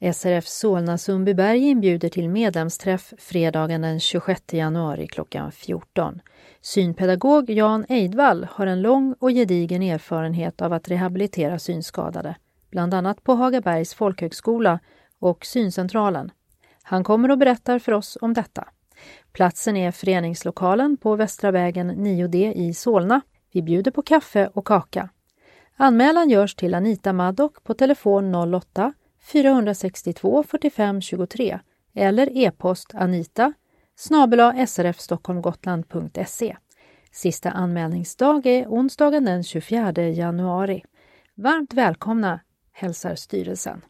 SRF Solna Sundbyberg inbjuder till medlemsträff fredagen den 26 januari klockan 14. Synpedagog Jan Eidvall har en lång och gedigen erfarenhet av att rehabilitera synskadade, bland annat på Hagabergs folkhögskola och Syncentralen. Han kommer och berättar för oss om detta. Platsen är föreningslokalen på Västra vägen 9D i Solna. Vi bjuder på kaffe och kaka. Anmälan görs till Anita Maddock på telefon 08 462 45 23 eller e-post anita snabela srfstockholmgotland.se. Sista anmälningsdag är onsdagen den 24 januari. Varmt välkomna hälsar styrelsen.